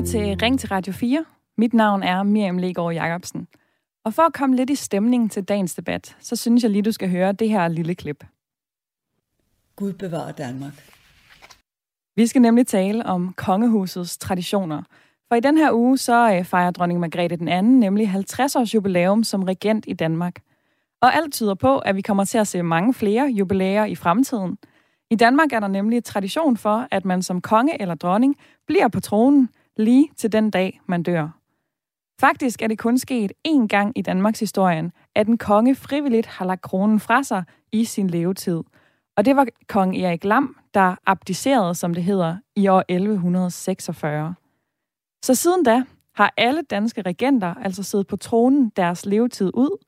lytter til Ring til Radio 4. Mit navn er Miriam Legaard Jacobsen. Og for at komme lidt i stemning til dagens debat, så synes jeg lige, du skal høre det her lille klip. Gud bevarer Danmark. Vi skal nemlig tale om kongehusets traditioner. For i den her uge, så øh, fejrer dronning Margrethe den anden nemlig 50 års jubilæum som regent i Danmark. Og alt tyder på, at vi kommer til at se mange flere jubilæer i fremtiden. I Danmark er der nemlig tradition for, at man som konge eller dronning bliver på tronen lige til den dag, man dør. Faktisk er det kun sket én gang i Danmarks historien, at en konge frivilligt har lagt kronen fra sig i sin levetid. Og det var kong Erik Lam, der abdicerede, som det hedder, i år 1146. Så siden da har alle danske regenter altså siddet på tronen deres levetid ud,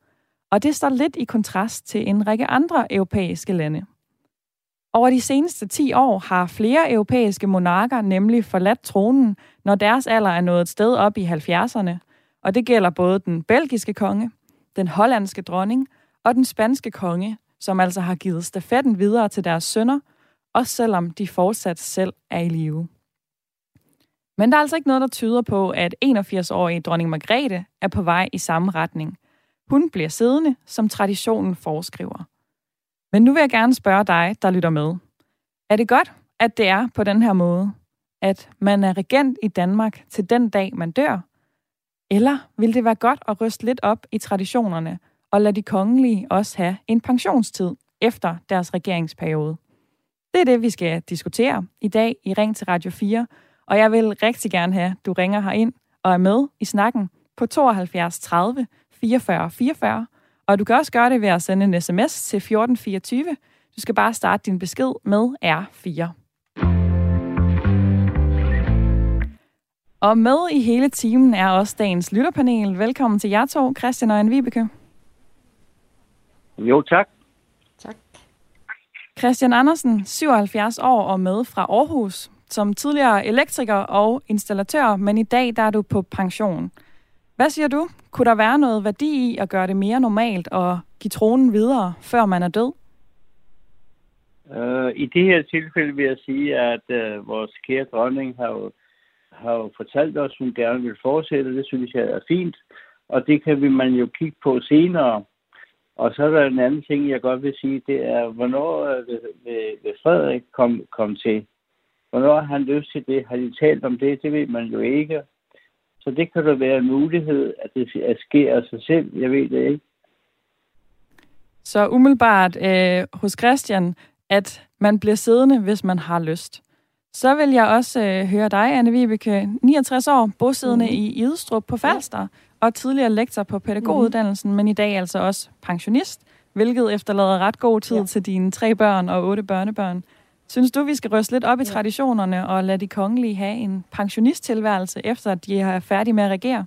og det står lidt i kontrast til en række andre europæiske lande. Over de seneste 10 år har flere europæiske monarker nemlig forladt tronen, når deres alder er nået et sted op i 70'erne, og det gælder både den belgiske konge, den hollandske dronning og den spanske konge, som altså har givet stafetten videre til deres sønner, også selvom de fortsat selv er i live. Men der er altså ikke noget, der tyder på, at 81-årige dronning Margrethe er på vej i samme retning. Hun bliver siddende, som traditionen foreskriver. Men nu vil jeg gerne spørge dig, der lytter med. Er det godt, at det er på den her måde? At man er regent i Danmark til den dag, man dør? Eller vil det være godt at ryste lidt op i traditionerne og lade de kongelige også have en pensionstid efter deres regeringsperiode? Det er det, vi skal diskutere i dag i Ring til Radio 4, og jeg vil rigtig gerne have, at du ringer her ind og er med i snakken på 72 30 44 44. Og du kan også gøre det ved at sende en sms til 1424. Du skal bare starte din besked med R4. Og med i hele timen er også dagens lytterpanel. Velkommen til jer to, Christian og Anne Vibeke. Jo, tak. Tak. Christian Andersen, 77 år og med fra Aarhus som tidligere elektriker og installatør, men i dag der er du på pension. Hvad siger du? Kunne der være noget værdi i at gøre det mere normalt og give tronen videre, før man er død? Uh, I det her tilfælde vil jeg sige, at uh, vores kære dronning har jo, har jo fortalt os, at hun gerne vil fortsætte. Det synes jeg er fint. Og det kan vi man jo kigge på senere. Og så er der en anden ting, jeg godt vil sige, det er, hvornår vil, vil, vil Frederik komme kom til? Hvornår har han lyst til det? Har de talt om det? Det ved man jo ikke. Så det kan da være en mulighed, at det sker af sig selv. Jeg ved det ikke. Så umiddelbart øh, hos Christian, at man bliver siddende, hvis man har lyst. Så vil jeg også øh, høre dig, Anne Vibeke, 69 år, bosiddende mm. i Idestrup på Falster, ja. og tidligere lektor på pædagoguddannelsen, mm. men i dag altså også pensionist, hvilket efterlader ret god tid ja. til dine tre børn og otte børnebørn. Synes du, vi skal ryste lidt op i traditionerne og lade de kongelige have en pensionisttilværelse, efter at de er færdige med at regere?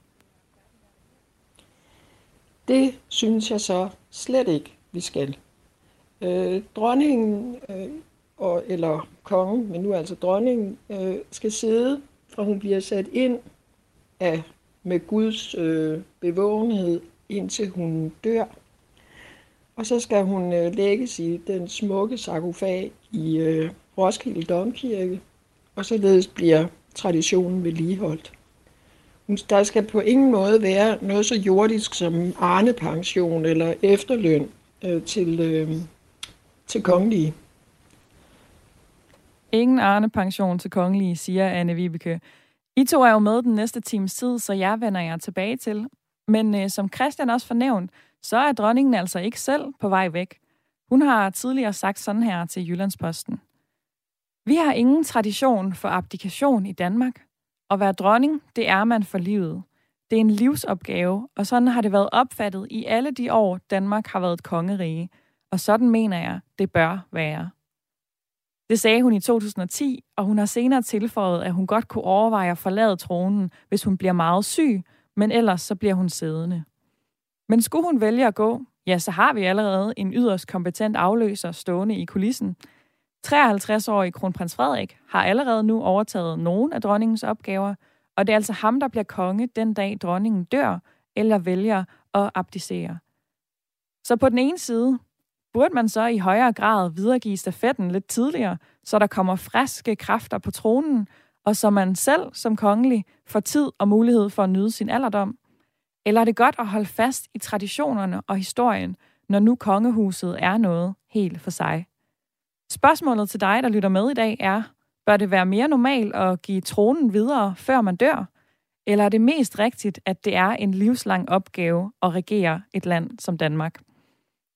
Det synes jeg så slet ikke, vi skal. Øh, dronningen, øh, og, eller kongen, men nu altså dronningen, øh, skal sidde, fra hun bliver sat ind af, med Guds øh, bevågenhed, indtil hun dør. Og så skal hun øh, lægges i den smukke sarkofag i øh, Roskilde Domkirke, og således bliver traditionen vedligeholdt. Der skal på ingen måde være noget så jordisk som arnepension eller efterløn øh, til, øh, til kongelige. Ingen arnepension til kongelige, siger Anne Vibeke. I to er jo med den næste times tid, så jeg vender jer tilbage til. Men øh, som Christian også fornævnt, så er dronningen altså ikke selv på vej væk. Hun har tidligere sagt sådan her til Jyllandsposten. Vi har ingen tradition for abdikation i Danmark. At være dronning, det er man for livet. Det er en livsopgave, og sådan har det været opfattet i alle de år, Danmark har været et kongerige. Og sådan mener jeg, det bør være. Det sagde hun i 2010, og hun har senere tilføjet, at hun godt kunne overveje at forlade tronen, hvis hun bliver meget syg, men ellers så bliver hun siddende. Men skulle hun vælge at gå, ja, så har vi allerede en yderst kompetent afløser stående i kulissen. 53-årige kronprins Frederik har allerede nu overtaget nogle af dronningens opgaver, og det er altså ham, der bliver konge den dag dronningen dør eller vælger at abdicere. Så på den ene side burde man så i højere grad videregive stafetten lidt tidligere, så der kommer friske kræfter på tronen, og så man selv som kongelig får tid og mulighed for at nyde sin alderdom? Eller er det godt at holde fast i traditionerne og historien, når nu kongehuset er noget helt for sig? Spørgsmålet til dig, der lytter med i dag, er, bør det være mere normalt at give tronen videre, før man dør? Eller er det mest rigtigt, at det er en livslang opgave at regere et land som Danmark?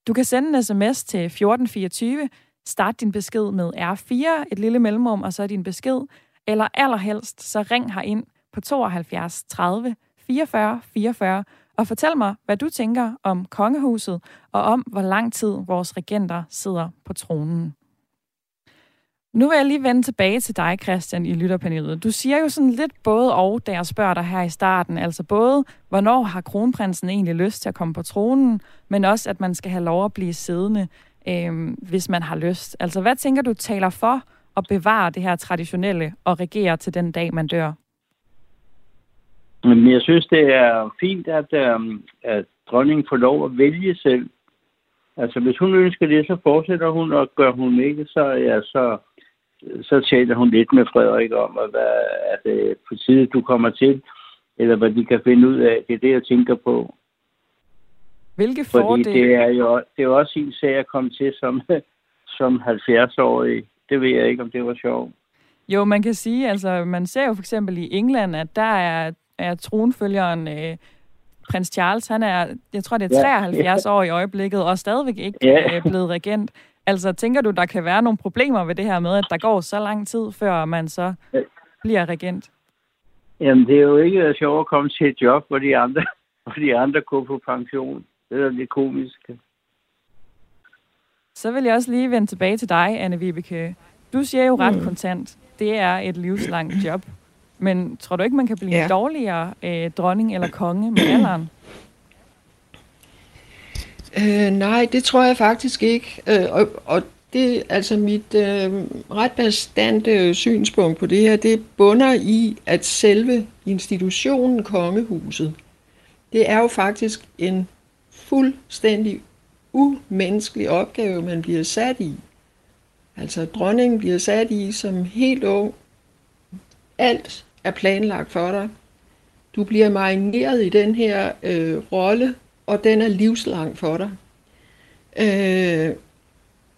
Du kan sende en sms til 1424, start din besked med R4, et lille mellemrum, og så din besked, eller allerhelst, så ring her ind på 72 30 44 44 og fortæl mig, hvad du tænker om kongehuset, og om, hvor lang tid vores regenter sidder på tronen. Nu vil jeg lige vende tilbage til dig, Christian, i lytterpanelet. Du siger jo sådan lidt både og, da jeg spørger dig her i starten. Altså både, hvornår har kronprinsen egentlig lyst til at komme på tronen, men også, at man skal have lov at blive siddende, øh, hvis man har lyst. Altså, hvad tænker du taler for at bevare det her traditionelle og regere til den dag, man dør? Men jeg synes, det er fint, at, øh, at dronningen får lov at vælge selv. Altså, hvis hun ønsker det, så fortsætter hun, og gør hun ikke, så, ja, så, så taler hun lidt med Frederik om, at hvad er det på tide, du kommer til, eller hvad de kan finde ud af. Det er det, jeg tænker på. Hvilke fordele? Fordi det er jo det er jo også en sag at komme til som, som 70-årig. Det ved jeg ikke, om det var sjovt. Jo, man kan sige, altså man ser jo for eksempel i England, at der er, er tronfølgeren øh, prins Charles, han er, jeg tror det er 73 ja, år i øjeblikket, og stadigvæk ikke ja. øh, blevet regent. Altså, tænker du, der kan være nogle problemer ved det her med, at der går så lang tid, før man så bliver regent? Jamen, det er jo ikke sjovt at komme til et job, hvor de andre, hvor de andre går på pension. Det er lidt komisk. Så vil jeg også lige vende tilbage til dig, Anne Vibeke. Du siger jo ret mm. kontant, det er et livslangt job. Men tror du ikke, man kan blive ja. dårligere øh, dronning eller konge med alderen? Øh, nej, det tror jeg faktisk ikke. Øh, og, og det altså mit øh, ret bestandte synspunkt på det her, det bunder i, at selve institutionen kongehuset, det er jo faktisk en fuldstændig umenneskelig opgave, man bliver sat i. Altså dronningen bliver sat i som helt ung. Alt er planlagt for dig. Du bliver marineret i den her øh, rolle, og den er livslang for dig. Øh,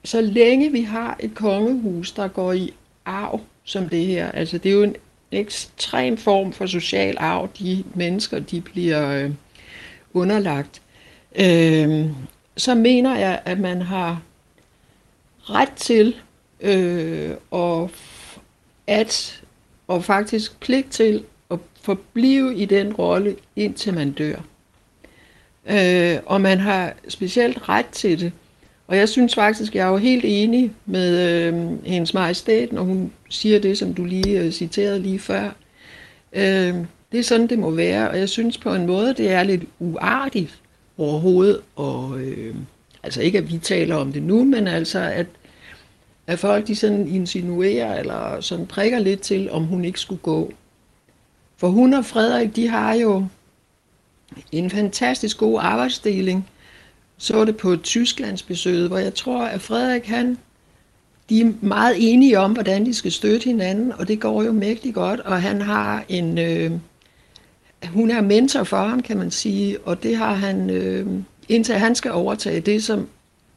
så længe vi har et kongehus, der går i arv som det her, altså det er jo en ekstrem form for social arv, de mennesker, de bliver øh, underlagt, øh, så mener jeg, at man har ret til øh, og at og faktisk pligt til at forblive i den rolle, indtil man dør. Øh, og man har specielt ret til det. Og jeg synes faktisk, jeg er jo helt enig med øh, hendes majestæt, når hun siger det, som du lige øh, citerede lige før. Øh, det er sådan, det må være, og jeg synes på en måde, det er lidt uartigt overhovedet. Og, øh, altså ikke, at vi taler om det nu, men altså, at, at folk de sådan insinuerer, eller sådan prikker lidt til, om hun ikke skulle gå. For hun og Frederik, de har jo en fantastisk god arbejdsdeling. Så det på Tysklandsbesøget, hvor jeg tror, at Frederik han, de er meget enige om, hvordan de skal støtte hinanden, og det går jo mægtigt godt, og han har en, øh, hun er mentor for ham, kan man sige, og det har han, øh, indtil han skal overtage det, som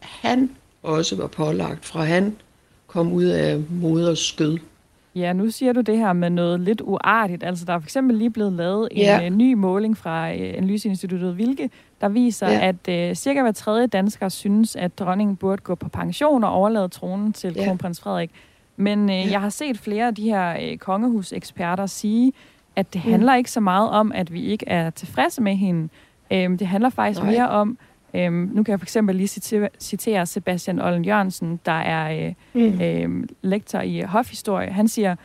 han også var pålagt, fra han kom ud af moders skød. Ja, nu siger du det her med noget lidt uartigt. Altså, der er for eksempel lige blevet lavet en ja. uh, ny måling fra uh, Analyseinstituttet Vilke, der viser, ja. at uh, cirka hver tredje dansker synes, at dronningen burde gå på pension og overlade tronen til ja. kronprins Frederik. Men uh, ja. jeg har set flere af de her uh, kongehuseksperter sige, at det mm. handler ikke så meget om, at vi ikke er tilfredse med hende. Uh, det handler faktisk Nej. mere om, Øhm, nu kan jeg for eksempel lige citere, citere Sebastian Ollen Jørgensen, der er øh, mm. øh, lektor i hofhistorie. Han siger,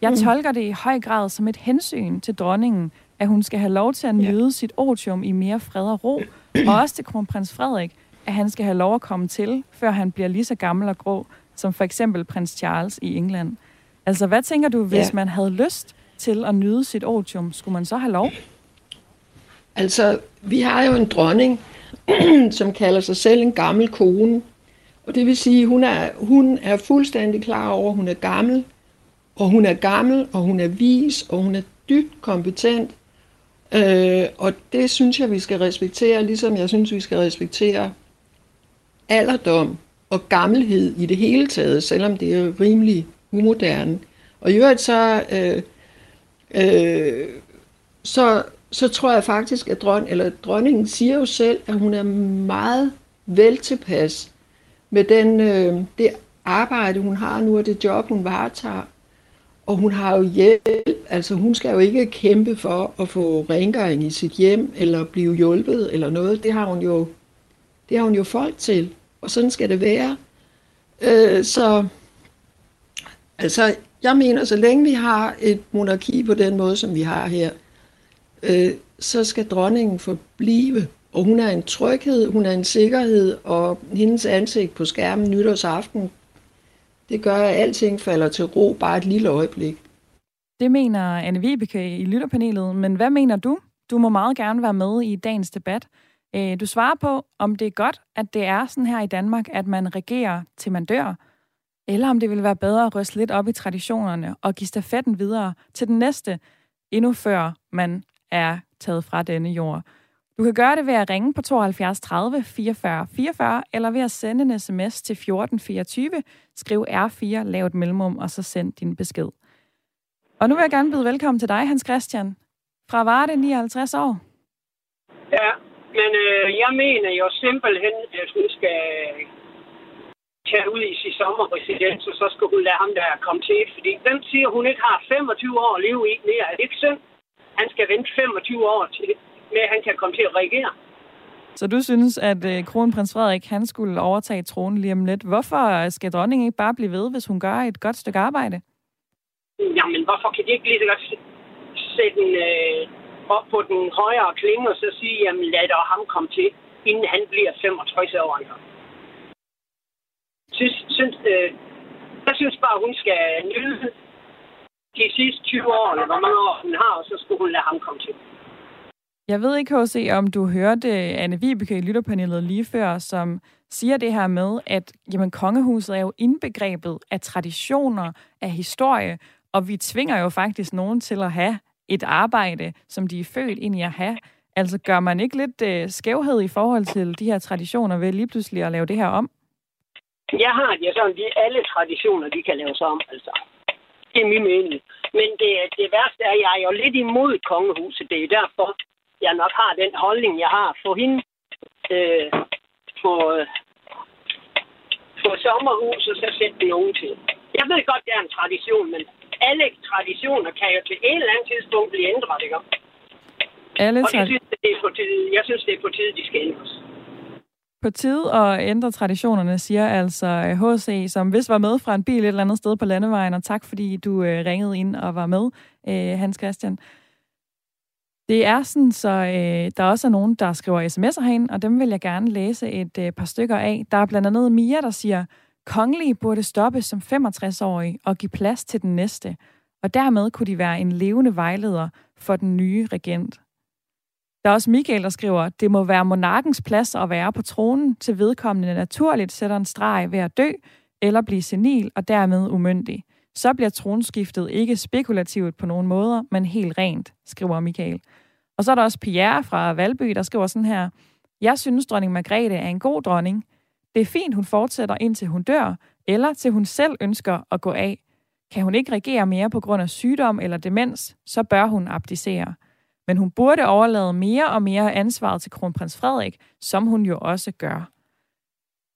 jeg mm. tolker det i høj grad som et hensyn til dronningen, at hun skal have lov til at nyde ja. sit otium i mere fred og ro, og også til kronprins Frederik, at han skal have lov at komme til, før han bliver lige så gammel og grå, som for eksempel prins Charles i England. Altså, hvad tænker du, hvis ja. man havde lyst til at nyde sit otium, skulle man så have lov? Altså, vi har jo en dronning, som kalder sig selv en gammel kone. Og det vil sige, hun er, hun er fuldstændig klar over, at hun er gammel. og hun er gammel, og hun er vis, og hun er dybt kompetent. Øh, og det synes jeg, vi skal respektere, ligesom jeg synes, vi skal respektere alderdom og gammelhed i det hele taget, selvom det er rimelig umoderne. Og i øvrigt så, øh, øh, så, så tror jeg faktisk, at dron, eller dronningen siger jo selv, at hun er meget vel tilpas med den, øh, det arbejde, hun har nu, og det job, hun varetager. Og hun har jo hjælp, altså hun skal jo ikke kæmpe for at få rengøring i sit hjem, eller blive hjulpet, eller noget. Det har hun jo, det har hun jo folk til, og sådan skal det være. Øh, så altså, jeg mener, så længe vi har et monarki på den måde, som vi har her, øh, så skal dronningen forblive. Og hun er en tryghed, hun er en sikkerhed, og hendes ansigt på skærmen nytårsaften, det gør, at alting falder til ro bare et lille øjeblik. Det mener Anne Vibeke i lytterpanelet, men hvad mener du? Du må meget gerne være med i dagens debat. Øh, du svarer på, om det er godt, at det er sådan her i Danmark, at man regerer til man dør, eller om det vil være bedre at ryste lidt op i traditionerne og give stafetten videre til den næste, endnu før man er taget fra denne jord. Du kan gøre det ved at ringe på 72 30 44 44, eller ved at sende en sms til 1424, skriv R4, lav et mellemrum, og så send din besked. Og nu vil jeg gerne byde velkommen til dig, Hans Christian, fra Varde, 59 år. Ja, men øh, jeg mener jo simpelthen, at hun skal tage ud i sin sommerresidens, og så skal hun lade ham der komme til. Fordi hvem siger, hun ikke har 25 år at leve i mere? Er det ikke synd? Han skal vente 25 år til, med at han kan komme til at reagere. Så du synes, at øh, kronprins Frederik han skulle overtage tronen lige om lidt. Hvorfor skal dronningen ikke bare blive ved, hvis hun gør et godt stykke arbejde? Jamen, hvorfor kan de ikke lige så godt sætte den øh, op på den højere klinge og så sige, jamen lad dog ham komme til, inden han bliver 65 år. Synes, synes, øh, jeg synes bare, hun skal nyde de sidste 20 år, eller hvor mange år hun har, og så skulle hun lade ham komme til. Jeg ved ikke, H.C., om du hørte Anne Vibeke i lytterpanelet lige før, som siger det her med, at jamen, kongehuset er jo indbegrebet af traditioner, af historie, og vi tvinger jo faktisk nogen til at have et arbejde, som de er født ind i at have. Altså gør man ikke lidt øh, skævhed i forhold til de her traditioner ved lige pludselig at lave det her om? Jeg har det sådan, at alle traditioner, de kan laves om, altså. Det er min mening. Men det, det værste er, at jeg er jo lidt imod kongehuset. Det er derfor, jeg nok har den holdning, jeg har. For hende øh, på, på sommerhus, og så sætte nogen til. Jeg ved godt, det er en tradition, men alle traditioner kan jo til et eller andet tidspunkt blive ændret, ikke? Alle og jeg synes, det er på tide, jeg synes, det er på tide, de skal ændres. På tide at ændre traditionerne, siger altså øh, H.C., som hvis var med fra en bil et eller andet sted på landevejen, og tak fordi du øh, ringede ind og var med, øh, Hans Christian. Det er sådan, så øh, der også er nogen, der skriver sms'er herind, og dem vil jeg gerne læse et øh, par stykker af. Der er blandt andet Mia, der siger, kongelige burde stoppe som 65-årige og give plads til den næste, og dermed kunne de være en levende vejleder for den nye regent. Der er også Michael, der skriver, det må være monarkens plads at være på tronen, til vedkommende naturligt sætter en streg ved at dø eller blive senil og dermed umyndig. Så bliver tronskiftet ikke spekulativt på nogen måder, men helt rent, skriver Michael. Og så er der også Pierre fra Valby, der skriver sådan her, jeg synes, dronning Margrethe er en god dronning. Det er fint, hun fortsætter indtil hun dør, eller til hun selv ønsker at gå af. Kan hun ikke regere mere på grund af sygdom eller demens, så bør hun abdicere. Men hun burde overlade mere og mere ansvaret til kronprins Frederik, som hun jo også gør.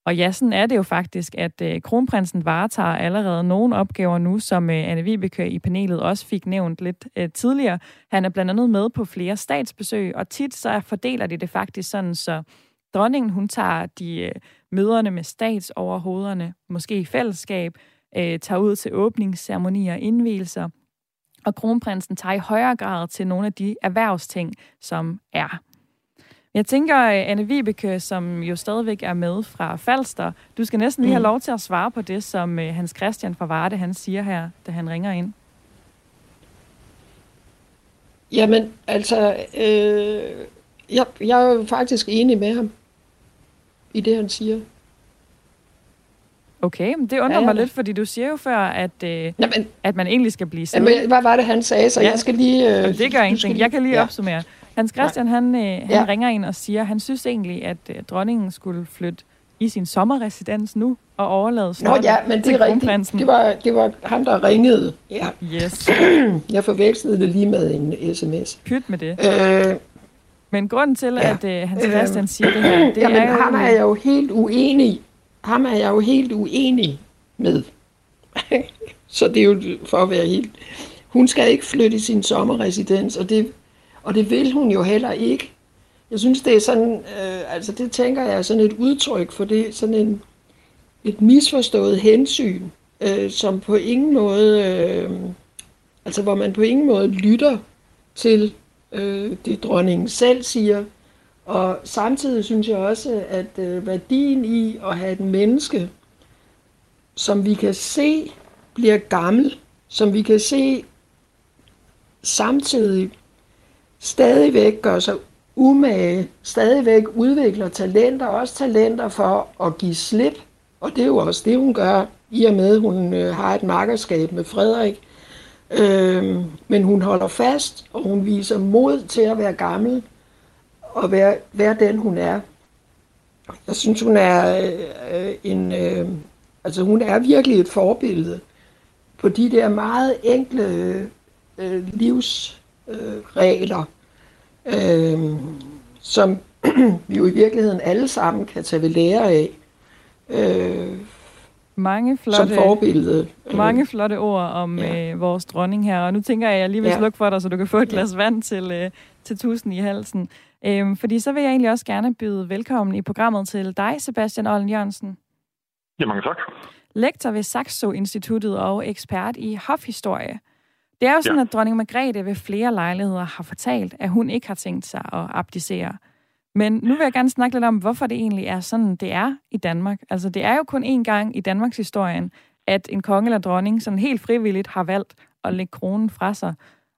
Og ja, sådan er det jo faktisk, at øh, kronprinsen varetager allerede nogle opgaver nu, som øh, Anne Vibeke i panelet også fik nævnt lidt øh, tidligere. Han er blandt andet med på flere statsbesøg, og tit så fordeler de det faktisk sådan, så dronningen hun tager de øh, møderne med statsoverhovederne, måske i fællesskab, øh, tager ud til åbningsceremonier og indvielser, og kronprinsen tager i højere grad til nogle af de erhvervsting, som er. Jeg tænker, Anne Vibeke, som jo stadigvæk er med fra Falster, du skal næsten lige have mm. lov til at svare på det, som øh, Hans Christian fra Varde, han siger her, da han ringer ind. Jamen, altså, øh, jeg, jeg er jo faktisk enig med ham i det, han siger. Okay, men det undrer ja, mig lidt, fordi du siger jo før, at, øh, Jamen, at man egentlig skal blive siddende. Jamen, hvad var det, han sagde? Så ja. jeg skal lige... Øh, Jamen, det gør ingenting. Jeg kan lige ja. opsummere. Hans Christian, han, øh, han ja. ringer ind og siger, at han synes egentlig, at øh, dronningen skulle flytte i sin sommerresidens nu og overlade Nå ja, men det er rigtigt. Det var, det var ham, der ringede. Ja. Yes. Jeg forvekslede det lige med en sms. Pyt med det. Øh, men grunden til, ja. at uh, Hans Christian øh, siger det her, det jamen, er jo... ham er jeg jo helt uenig. Ham er jeg jo helt uenig med. Så det er jo for at være helt... Hun skal ikke flytte i sin sommerresidens, og det, og det vil hun jo heller ikke. Jeg synes, det er sådan, øh, altså det tænker jeg er sådan et udtryk for det, sådan en, et misforstået hensyn, øh, som på ingen måde, øh, altså hvor man på ingen måde lytter til øh, det dronningen selv siger. Og samtidig synes jeg også, at øh, værdien i at have et menneske, som vi kan se bliver gammel, som vi kan se samtidig stadigvæk gør sig umage, stadigvæk udvikler talenter, også talenter for at give slip. Og det er jo også det, hun gør, i og med, at hun øh, har et makkerskab med Frederik. Øh, men hun holder fast, og hun viser mod til at være gammel, og være, være den, hun er. Jeg synes, hun er øh, en... Øh, altså, hun er virkelig et forbillede på de der meget enkle øh, livsregler, øh, øh, som vi jo i virkeligheden alle sammen kan tage ved lære af. Øh, mange flotte, som forbillede. Mange flotte ord om ja. øh, vores dronning her, og nu tænker jeg, at jeg lige vil ja. slukke for dig, så du kan få et glas ja. vand til, øh, til tusen i halsen. Øhm, fordi så vil jeg egentlig også gerne byde velkommen i programmet til dig, Sebastian Ollen Jørgensen. Ja, mange tak. Lektor ved Saxo Instituttet og ekspert i hofhistorie. Det er jo sådan, ja. at dronning Margrethe ved flere lejligheder har fortalt, at hun ikke har tænkt sig at abdicere. Men nu vil jeg gerne snakke lidt om, hvorfor det egentlig er sådan, det er i Danmark. Altså, det er jo kun én gang i Danmarks historien, at en konge eller dronning sådan helt frivilligt har valgt at lægge kronen fra sig.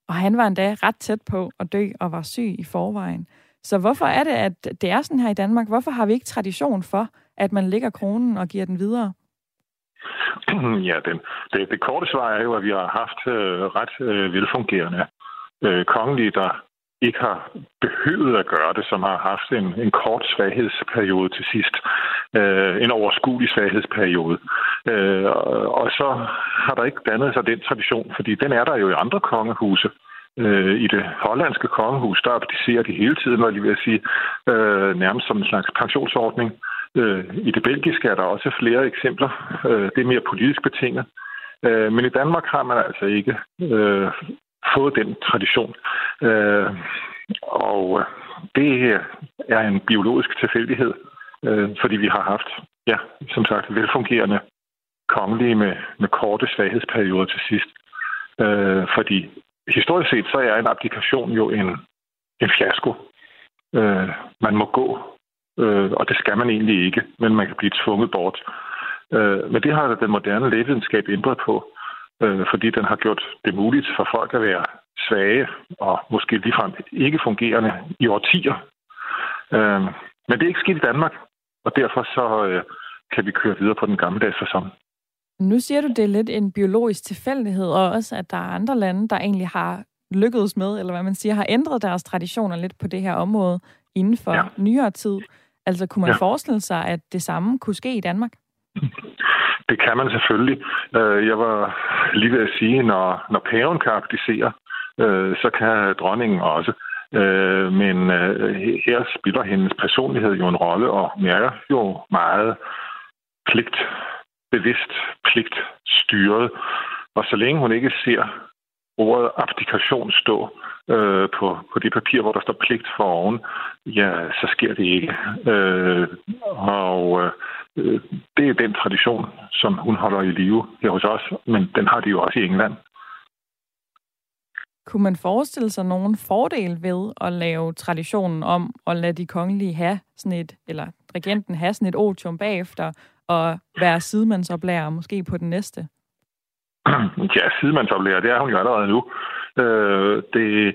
Og han var endda ret tæt på at dø og var syg i forvejen. Så hvorfor er det, at det er sådan her i Danmark? Hvorfor har vi ikke tradition for, at man lægger kronen og giver den videre? Ja, den, det, det korte svar er jo, at vi har haft øh, ret øh, velfungerende øh, kongelige, der ikke har behøvet at gøre det, som har haft en, en kort svaghedsperiode til sidst. Øh, en overskuelig svaghedsperiode. Øh, og så har der ikke dannet sig den tradition, fordi den er der jo i andre kongehuse. Øh, I det hollandske kongehus, der applicerer de hele tiden, når de lige sige, øh, nærmest som en slags pensionsordning. Øh, I det belgiske er der også flere eksempler. Øh, det er mere politisk betinget. Øh, men i Danmark har man altså ikke øh, fået den tradition. Øh, og øh, det er en biologisk tilfældighed, øh, fordi vi har haft, ja, som sagt, velfungerende kongelige med, med korte svaghedsperioder til sidst. Øh, fordi historisk set, så er en applikation jo en, en fiasko. Øh, man må gå, øh, og det skal man egentlig ikke, men man kan blive tvunget bort. Øh, men det har den moderne lægevidenskab ændret på øh, fordi den har gjort det muligt for folk at være svage og måske ligefrem ikke fungerende i årtier. Øh, men det er ikke sket i Danmark, og derfor så øh, kan vi køre videre på den gammeldags fasong. Nu siger du, det er lidt en biologisk tilfældighed, og også, at der er andre lande, der egentlig har lykkedes med, eller hvad man siger, har ændret deres traditioner lidt på det her område inden for ja. nyere tid. Altså kunne man ja. forestille sig, at det samme kunne ske i Danmark? Det kan man selvfølgelig. Øh, jeg var lige ved at sige, når, når paven kan abdicere, øh, så kan dronningen også. Øh, men her spiller hendes personlighed jo en rolle, og er jo meget pligt, bevidst pligt styret. Og så længe hun ikke ser ordet abdikation stå øh, på, på det papir, hvor der står pligt for oven, ja, så sker det ikke. Øh, og øh, det er den tradition, som hun holder i live her hos os, men den har de jo også i England. Kunne man forestille sig nogen fordel ved at lave traditionen om at lade de kongelige have sådan et, eller regenten have sådan et otium bagefter, og være sidemandsoplærer måske på den næste? Ja, sidemandsoplærer, det er hun jo allerede nu. Øh, det,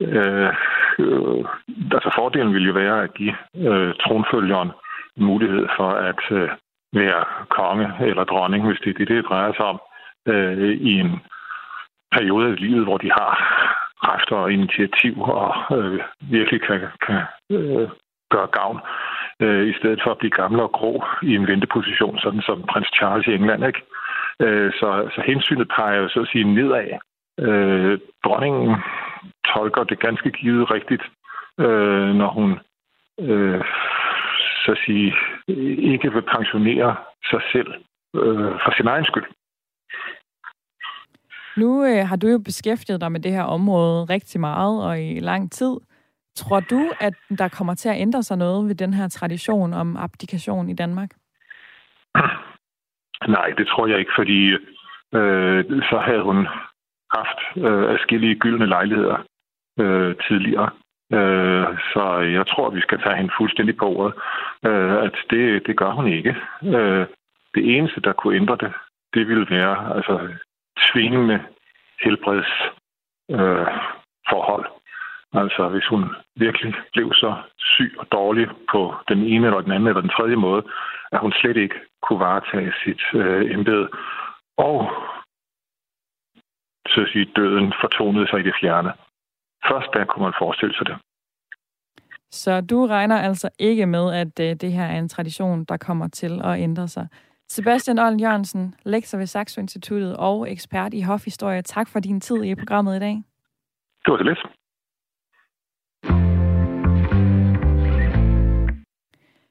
øh, øh, altså fordelen vil jo være at give øh, tronfølgeren mulighed for at øh, være konge eller dronning, hvis det er det, det drejer sig om, øh, i en periode af livet, hvor de har kræfter og initiativ og øh, virkelig kan, kan øh, gøre gavn, øh, i stedet for at blive gammel og grå i en venteposition, sådan som prins Charles i England. Ikke? Øh, så, så hensynet peger jo så at sige nedad. Øh, dronningen tolker det ganske givet rigtigt, øh, når hun øh, så at sige, ikke vil pensionere sig selv øh, for sin egen skyld. Nu øh, har du jo beskæftiget dig med det her område rigtig meget og i lang tid. Tror du, at der kommer til at ændre sig noget ved den her tradition om abdikation i Danmark? Ah, nej, det tror jeg ikke, fordi øh, så havde hun haft øh, afskillige gyldne lejligheder øh, tidligere. Øh, så jeg tror, vi skal tage hende fuldstændig på ordet, øh, at det, det gør hun ikke. Øh, det eneste, der kunne ændre det, det ville være altså, tvingende helbredsforhold. Øh, altså hvis hun virkelig blev så syg og dårlig på den ene eller den anden eller den tredje måde, at hun slet ikke kunne varetage sit øh, embede. Og så at sige, døden fortonede sig i det fjerne. Først da kunne man forestille sig det. Så du regner altså ikke med, at øh, det her er en tradition, der kommer til at ændre sig. Sebastian Ollen Jørgensen, lektor ved Saxo Instituttet og ekspert i hofhistorie. Tak for din tid i programmet i dag. Det var det lidt.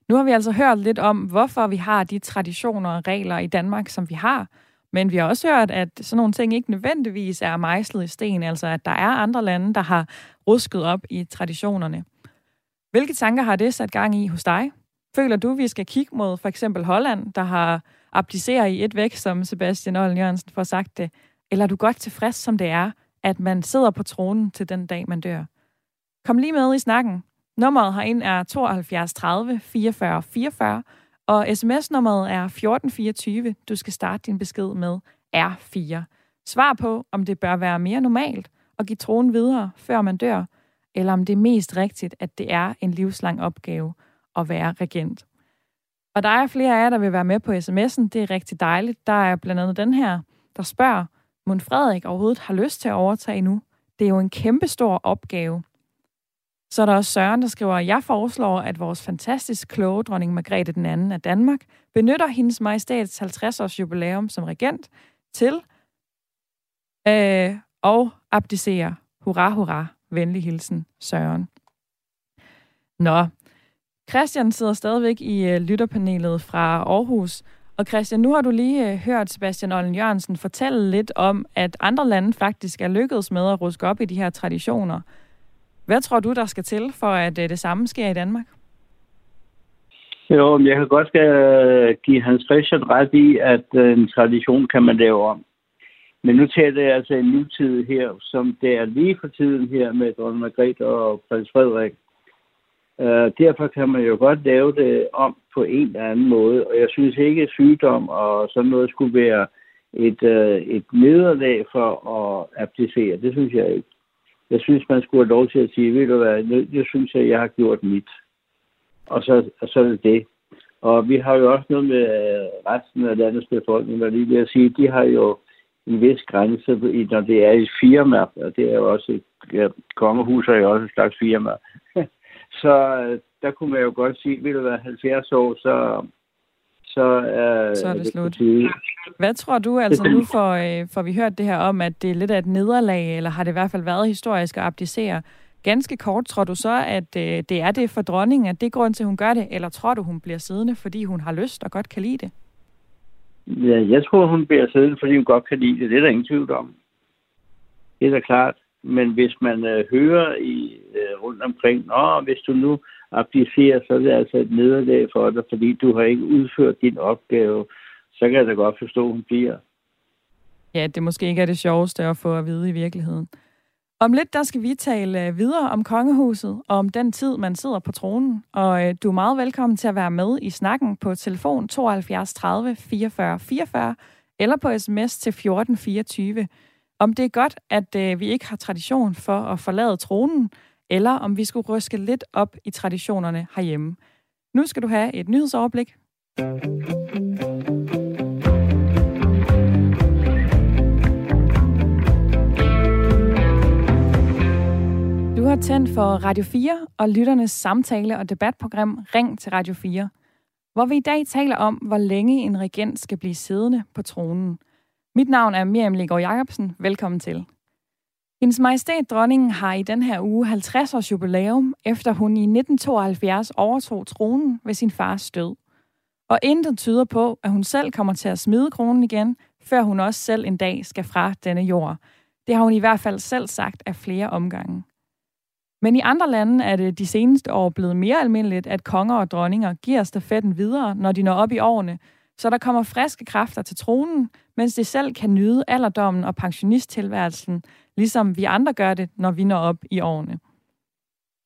Nu har vi altså hørt lidt om, hvorfor vi har de traditioner og regler i Danmark, som vi har. Men vi har også hørt, at sådan nogle ting ikke nødvendigvis er mejslet i sten, altså at der er andre lande, der har rusket op i traditionerne. Hvilke tanker har det sat gang i hos dig? Føler du, vi skal kigge mod for eksempel Holland, der har abdiceret i et væk, som Sebastian Ollen Jørgensen får sagt det? Eller er du godt tilfreds, som det er, at man sidder på tronen til den dag, man dør? Kom lige med i snakken. Nummeret herind er 72 30 44 44, og sms-nummeret er 1424. Du skal starte din besked med R4. Svar på, om det bør være mere normalt at give tronen videre, før man dør, eller om det er mest rigtigt, at det er en livslang opgave at være regent. Og der er flere af jer, der vil være med på sms'en. Det er rigtig dejligt. Der er blandt andet den her, der spørger, om Frederik overhovedet har lyst til at overtage nu. Det er jo en kæmpestor opgave. Så er der også Søren, der skriver, jeg foreslår, at vores fantastisk kloge dronning Margrethe den anden af Danmark benytter hendes majestats 50-års jubilæum som regent til øh, og abdicere. Hurra, hurra. Venlig hilsen, Søren. Nå, Christian sidder stadigvæk i øh, lytterpanelet fra Aarhus. Og Christian, nu har du lige øh, hørt Sebastian Ollen Jørgensen fortælle lidt om, at andre lande faktisk er lykkedes med at ruske op i de her traditioner. Hvad tror du, der skal til, for at øh, det samme sker i Danmark? Jo, men jeg kan godt give Hans Christian ret i, at øh, en tradition kan man lave om. Men nu taler jeg altså en nutid her, som det er lige for tiden her med dronning Margrethe og prins Frederik. Uh, derfor kan man jo godt lave det om på en eller anden måde, og jeg synes ikke, at sygdom og sådan noget skulle være et, et nederlag for at applicere. Det synes jeg ikke. Jeg synes, man skulle have lov til at sige, ved du hvad, jeg synes, at jeg har gjort mit. Og så, og så er det det. Og vi har jo også noget med øh, resten af landets befolkning, hvad lige vil sige, de har jo en vis grænse, når det er et firma, og det er jo også et ja, kongehus er jo også en slags firma. så øh, der kunne man jo godt sige, ved du hvad, 70 år, så, så, uh, så er det, det slut. Hvad tror du, altså nu får, øh, får vi hørt det her om, at det er lidt af et nederlag, eller har det i hvert fald været historisk at abdicere? Ganske kort, tror du så, at øh, det er det for dronningen, at det er grund til, at hun gør det, eller tror du, hun bliver siddende, fordi hun har lyst og godt kan lide det? Ja, jeg tror, hun bliver siddende, fordi hun godt kan lide det. Det er der ingen tvivl om. Det er da klart. Men hvis man øh, hører i øh, rundt omkring, Nå, hvis du nu applicerer, så er det altså et nederlag for dig, fordi du har ikke udført din opgave, så kan jeg da godt forstå, at hun bliver. Ja, det måske ikke er det sjoveste at få at vide i virkeligheden. Om lidt, der skal vi tale øh, videre om kongehuset og om den tid, man sidder på tronen. Og øh, du er meget velkommen til at være med i snakken på telefon 72 30 44 44 eller på sms til 1424. Om det er godt, at øh, vi ikke har tradition for at forlade tronen, eller om vi skulle ryske lidt op i traditionerne herhjemme. Nu skal du have et nyhedsoverblik. Du har tændt for Radio 4 og lytternes samtale- og debatprogram Ring til Radio 4, hvor vi i dag taler om, hvor længe en regent skal blive siddende på tronen. Mit navn er Miriam Legaard Jacobsen. Velkommen til. Hendes Majestæt Dronningen har i den her uge 50 års jubilæum, efter hun i 1972 overtog tronen ved sin fars død. Og intet tyder på, at hun selv kommer til at smide kronen igen, før hun også selv en dag skal fra denne jord. Det har hun i hvert fald selv sagt af flere omgange. Men i andre lande er det de seneste år blevet mere almindeligt, at konger og dronninger giver stafetten videre, når de når op i årene, så der kommer friske kræfter til tronen, mens de selv kan nyde alderdommen og pensionisttilværelsen, ligesom vi andre gør det, når vi når op i årene.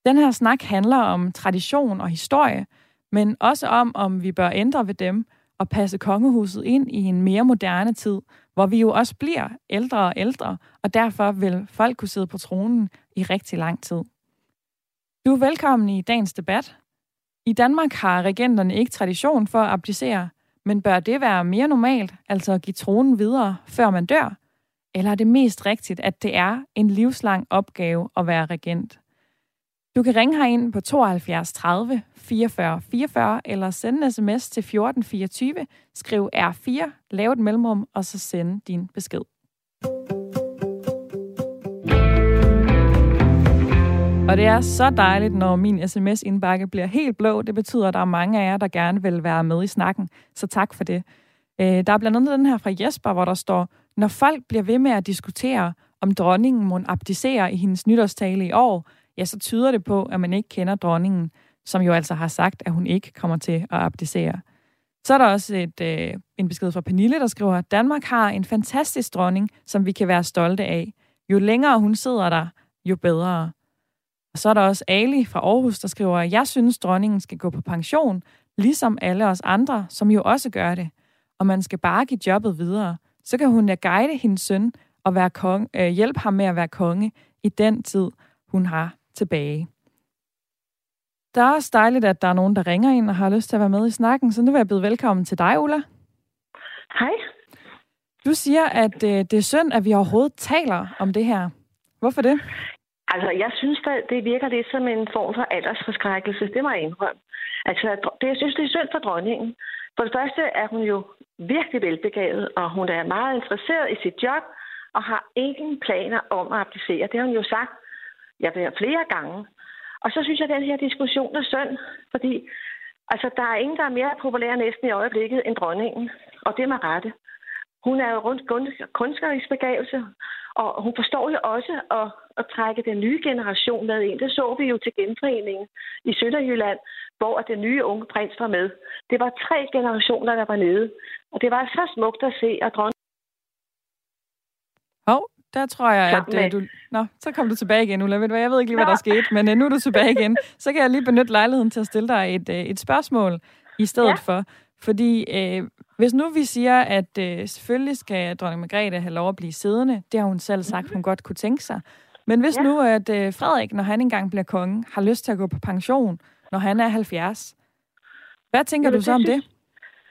Den her snak handler om tradition og historie, men også om, om vi bør ændre ved dem og passe kongehuset ind i en mere moderne tid, hvor vi jo også bliver ældre og ældre, og derfor vil folk kunne sidde på tronen i rigtig lang tid. Du er velkommen i dagens debat. I Danmark har regenterne ikke tradition for at abdicere, men bør det være mere normalt, altså at give tronen videre, før man dør? Eller er det mest rigtigt, at det er en livslang opgave at være regent? Du kan ringe herind på 72 30 44 44 eller sende en sms til 1424, skriv R4, lav et mellemrum og så sende din besked. Og det er så dejligt, når min sms-indbakke bliver helt blå. Det betyder, at der er mange af jer, der gerne vil være med i snakken. Så tak for det. Øh, der er blandt andet den her fra Jesper, hvor der står, når folk bliver ved med at diskutere, om dronningen må abdicere i hendes nytårstale i år, ja, så tyder det på, at man ikke kender dronningen, som jo altså har sagt, at hun ikke kommer til at abdicere. Så er der også et, øh, en besked fra Pernille, der skriver, at Danmark har en fantastisk dronning, som vi kan være stolte af. Jo længere hun sidder der, jo bedre. Og så er der også Ali fra Aarhus, der skriver, at jeg synes, dronningen skal gå på pension, ligesom alle os andre, som jo også gør det. Og man skal bare give jobbet videre. Så kan hun da guide hendes søn og være konge, øh, hjælpe ham med at være konge i den tid, hun har tilbage. Det er også dejligt, at der er nogen, der ringer ind og har lyst til at være med i snakken, så nu vil jeg byde velkommen til dig, Ulla. Hej. Du siger, at øh, det er synd, at vi overhovedet taler om det her. Hvorfor det? Altså, jeg synes, at det virker lidt som en form for aldersforskrækkelse. Det må jeg indrømme. Altså, det, jeg synes, det er synd for dronningen. For det første er hun jo virkelig velbegavet, og hun er meget interesseret i sit job, og har ingen planer om at applicere. Det har hun jo sagt jeg ved, flere gange. Og så synes jeg, at den her diskussion er synd, fordi altså, der er ingen, der er mere populær næsten i øjeblikket end dronningen. Og det med rette. Hun er jo rundt kunstnerisk begavelse, og hun forstår jo også at, at trække den nye generation med ind. Det så vi jo til genforeningen i Sønderjylland, hvor den nye unge prins var med. Det var tre generationer, der var nede. Og det var så smukt at se, at dronningen Hov, der tror jeg, at uh, du... Nå, så kom du tilbage igen, Ulla. Ved du hvad, jeg ved ikke lige, hvad der skete, men uh, nu er du tilbage igen. Så kan jeg lige benytte lejligheden til at stille dig et, uh, et spørgsmål i stedet ja. for. Fordi uh, hvis nu vi siger, at uh, selvfølgelig skal dronning Margrethe have lov at blive siddende, det har hun selv sagt, hun godt kunne tænke sig. Men hvis ja. nu, at uh, Frederik, når han engang bliver konge, har lyst til at gå på pension, når han er 70, hvad tænker ja, du så om synes, det?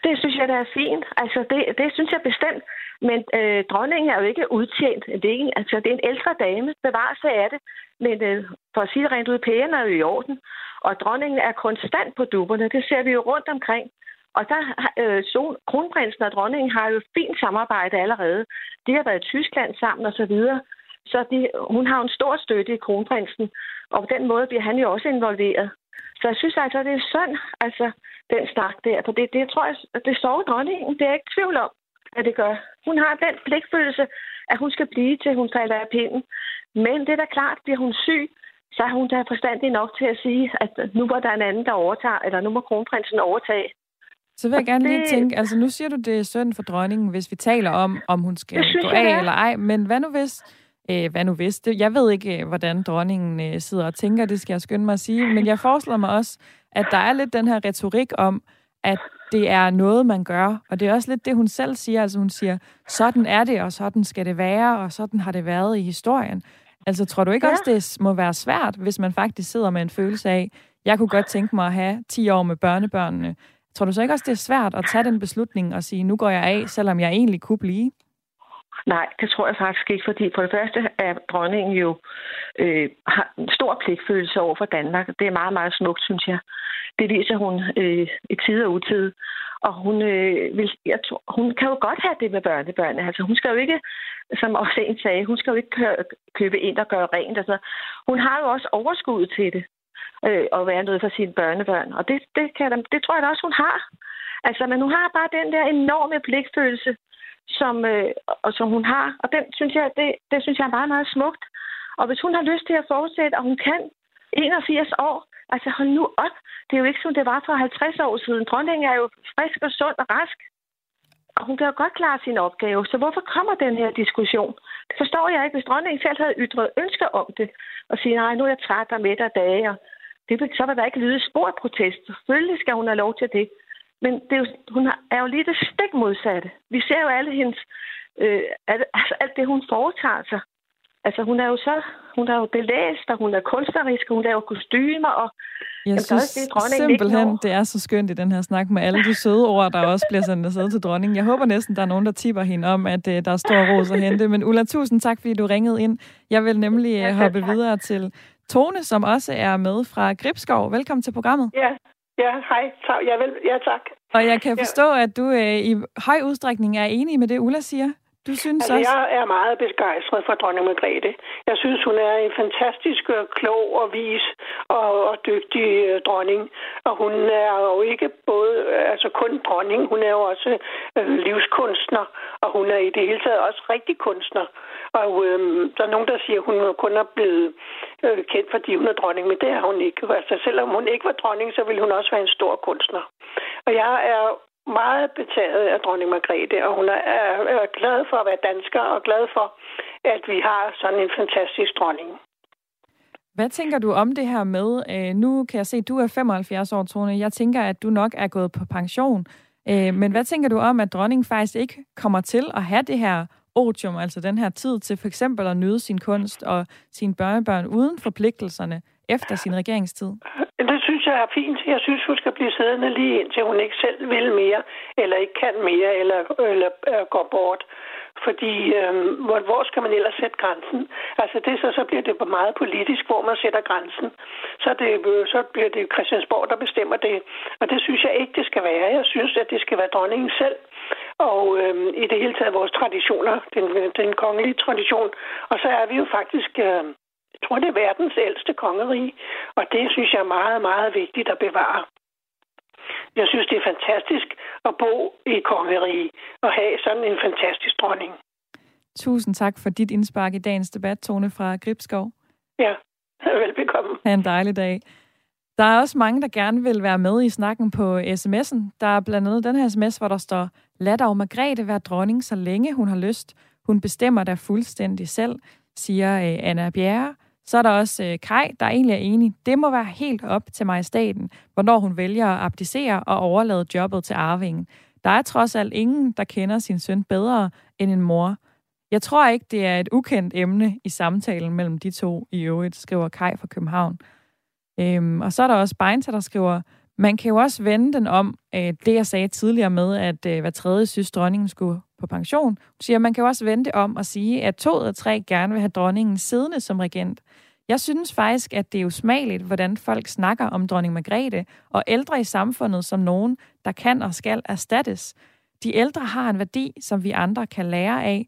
Det synes jeg, der er fint. Altså, det, det synes jeg bestemt. Men øh, dronningen er jo ikke udtjent. Det er, ikke, altså, det er en ældre dame. Bevarelse af det. Men øh, for at sige det rent ud, pæren er jo i orden. Og dronningen er konstant på dupperne. Det ser vi jo rundt omkring. Og der øh, så, kronprinsen og dronningen har jo fint samarbejde allerede. De har været i Tyskland sammen og så videre. Så de, hun har en stor støtte i kronprinsen. Og på den måde bliver han jo også involveret. Så jeg synes altså, det er synd, altså, den snak der. For det, det tror jeg, det sover dronningen. Det er jeg ikke tvivl om at det gør. Hun har den pligtfølelse, at hun skal blive til, hun falder af pinden. Men det er da klart, bliver hun syg, så er hun da forstandig nok til at sige, at nu var der en anden, der overtager, eller nu må kronprinsen overtage. Så vil jeg gerne det... lige tænke, altså nu siger du, det er synd for dronningen, hvis vi taler om, om hun skal gå af eller ej, men hvad nu hvis, øh, hvad nu hvis, det, jeg ved ikke, øh, hvordan dronningen øh, sidder og tænker, det skal jeg skynde mig at sige, men jeg forestiller mig også, at der er lidt den her retorik om, at det er noget, man gør. Og det er også lidt det, hun selv siger. Altså hun siger, sådan er det, og sådan skal det være, og sådan har det været i historien. Altså tror du ikke ja. også, det må være svært, hvis man faktisk sidder med en følelse af, jeg kunne godt tænke mig at have 10 år med børnebørnene. Tror du så ikke også, det er svært at tage den beslutning og sige, nu går jeg af, selvom jeg egentlig kunne blive? Nej, det tror jeg faktisk ikke, fordi for det første er dronningen jo øh, har en stor pligtfølelse over for Danmark. Det er meget, meget smukt, synes jeg. Det viser hun øh, i tid og utid. Og hun, øh, vil, jeg tror, hun kan jo godt have det med børnebørnene. Altså, hun skal jo ikke, som også en sagde, hun skal jo ikke købe ind og gøre rent. Altså, hun har jo også overskud til det øh, at være noget for sine børnebørn. Og det, det, kan, det tror jeg da også, hun har. Altså, men hun har bare den der enorme pligtfølelse, som, øh, og som hun har. Og den synes jeg, det, det synes jeg er meget, meget smukt. Og hvis hun har lyst til at fortsætte, og hun kan 81 år, altså hold nu op. Det er jo ikke som det var for 50 år siden. Dronningen er jo frisk og sund og rask. Og hun kan jo godt klare sin opgave. Så hvorfor kommer den her diskussion? Det forstår jeg ikke. Hvis dronningen selv havde ytret ønsker om det, og sige, nej, nu er jeg træt og midt af dage, og det vil, så vil der ikke lyde spor protest. Selvfølgelig skal hun have lov til det. Men det er jo, hun er jo lige det stik modsatte. Vi ser jo alle hendes, øh, altså alt det, hun foretager sig. Altså, hun er jo så, hun er jo belæst, og hun er kunstnerisk, og hun laver kostymer, og jeg jamen, synes det, simpelthen, det er så skønt i den her snak med alle de søde ord, der også bliver sendt afsted til dronningen. Jeg håber næsten, der er nogen, der tipper hende om, at uh, der er stor ros at hente. Men Ulla, tusind tak, fordi du ringede ind. Jeg vil nemlig uh, hoppe videre til Tone, som også er med fra Gribskov. Velkommen til programmet. Ja, Ja, hej. Ja, vel, ja, tak. Og jeg kan forstå, ja. at du øh, i høj udstrækning er enig med det, Ulla siger. Du synes altså, også... Jeg er meget begejstret for dronning Margrethe. Jeg synes, hun er en fantastisk øh, klog og vis og, og dygtig uh, dronning. Og hun er jo ikke både øh, altså kun dronning, hun er jo også uh, livskunstner, og hun er i det hele taget også rigtig kunstner. Og uh, der er nogen, der siger, at hun kun er blevet uh, kendt, fordi hun er dronning, men det er hun ikke. Altså, selvom hun ikke var dronning, så ville hun også være en stor kunstner. Og jeg er meget betaget af dronning Margrethe, og hun er, er glad for at være dansker og glad for, at vi har sådan en fantastisk dronning. Hvad tænker du om det her med, øh, nu kan jeg se, at du er 75 år, Tone. Jeg tænker, at du nok er gået på pension. Øh, men hvad tænker du om, at dronningen faktisk ikke kommer til at have det her otium, altså den her tid til for eksempel at nyde sin kunst og sine børnebørn uden forpligtelserne efter sin regeringstid? Det synes jeg er fint. Jeg synes, hun skal blive siddende lige indtil hun ikke selv vil mere, eller ikke kan mere, eller, eller øh, går bort. Fordi øh, hvor, hvor skal man ellers sætte grænsen? Altså det så, så bliver det meget politisk, hvor man sætter grænsen. Så, det, øh, så bliver det Christiansborg, der bestemmer det. Og det synes jeg ikke, det skal være. Jeg synes, at det skal være dronningen selv. Og øh, i det hele taget vores traditioner, den, den kongelige tradition. Og så er vi jo faktisk... Øh, jeg tror, det er verdens ældste kongerige, og det synes jeg er meget, meget vigtigt at bevare. Jeg synes, det er fantastisk at bo i kongerige og have sådan en fantastisk dronning. Tusind tak for dit indspark i dagens debat, Tone fra Gribskov. Ja, velbekomme. Ha' en dejlig dag. Der er også mange, der gerne vil være med i snakken på sms'en. Der er blandt andet den her sms, hvor der står, lad dog Margrethe være dronning, så længe hun har lyst. Hun bestemmer der fuldstændig selv, siger øh, Anna Bjerre. Så er der også øh, Kai, der egentlig er enig. Det må være helt op til majestaten, hvornår hun vælger at abdicere og overlade jobbet til arvingen. Der er trods alt ingen, der kender sin søn bedre end en mor. Jeg tror ikke, det er et ukendt emne i samtalen mellem de to i øvrigt, skriver Kai fra København. Øhm, og så er der også Beinta, der skriver, man kan jo også vende den om, øh, det jeg sagde tidligere med, at øh, hver tredje synes, dronningen skulle på pension. Hun siger, man kan jo også vende det om og sige, at to af tre gerne vil have dronningen siddende som regent. Jeg synes faktisk, at det er usmageligt, hvordan folk snakker om dronning Margrethe og ældre i samfundet som nogen, der kan og skal erstattes. De ældre har en værdi, som vi andre kan lære af,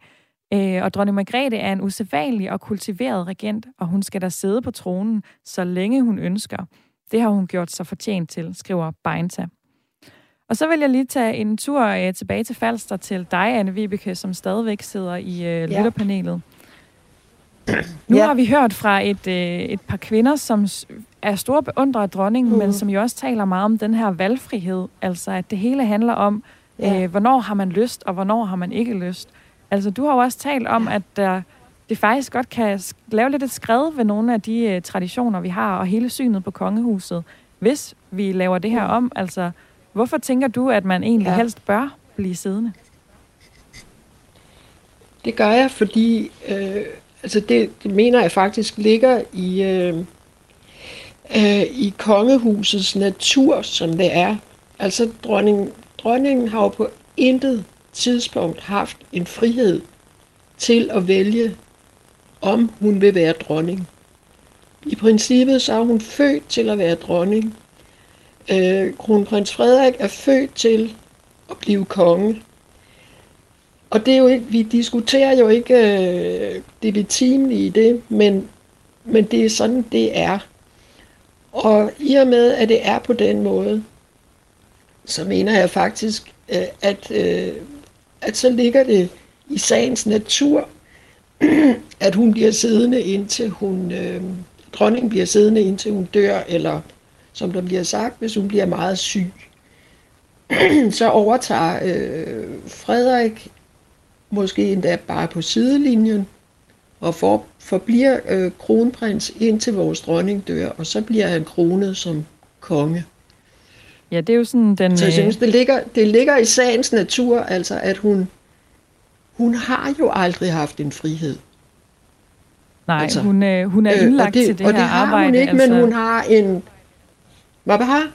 øh, og dronning Margrethe er en usædvanlig og kultiveret regent, og hun skal da sidde på tronen, så længe hun ønsker. Det har hun gjort sig fortjent til, skriver Beinta. Og så vil jeg lige tage en tur øh, tilbage til Falster til dig, Anne Vibeke, som stadigvæk sidder i øh, ja. lytterpanelet. Nu ja. har vi hørt fra et, øh, et par kvinder, som er store beundrere af dronningen, mm. men som jo også taler meget om den her valgfrihed. Altså, at det hele handler om, ja. øh, hvornår har man lyst, og hvornår har man ikke lyst. Altså, du har jo også talt om, at der, det faktisk godt kan lave lidt et skred ved nogle af de øh, traditioner, vi har, og hele synet på kongehuset, hvis vi laver det her om. Altså, hvorfor tænker du, at man egentlig ja. helst bør blive siddende? Det gør jeg, fordi øh, Altså det, det mener jeg faktisk ligger i, øh, øh, i kongehusets natur, som det er. Altså dronning, dronningen har jo på intet tidspunkt haft en frihed til at vælge, om hun vil være dronning. I princippet så er hun født til at være dronning. Øh, kronprins Frederik er født til at blive konge. Og det er jo ikke, vi diskuterer jo ikke øh, det betimelige i det, men, men det er sådan, det er. Og i og med, at det er på den måde, så mener jeg faktisk, øh, at, øh, at så ligger det i sagens natur, at hun bliver siddende indtil hun, øh, dronningen bliver siddende indtil hun dør, eller som der bliver sagt, hvis hun bliver meget syg. så overtager øh, Frederik måske endda bare på sidelinjen, og for, forbliver øh, kronprins indtil vores dronning dør, og så bliver han kronet som konge. Ja, det er jo sådan den... Så jeg synes, det ligger, det ligger i sagens natur, altså at hun, hun har jo aldrig haft en frihed. Nej, altså, hun, øh, hun er indlagt øh, det, til det og her arbejde. Og det har hun ikke, altså... men hun har en... Hvad har?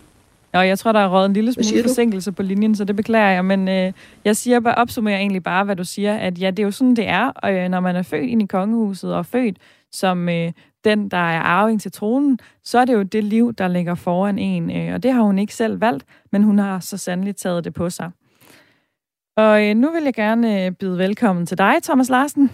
Ja, jeg tror, der er råd en lille smule forsinkelse på linjen, så det beklager jeg. Men øh, jeg siger bare, opsummerer egentlig bare, hvad du siger, at ja, det er jo sådan, det er, øh, når man er født ind i kongehuset og født som øh, den, der er arving til tronen, så er det jo det liv, der ligger foran en. Øh, og det har hun ikke selv valgt, men hun har så sandelig taget det på sig. Og øh, nu vil jeg gerne øh, byde velkommen til dig, Thomas Larsen.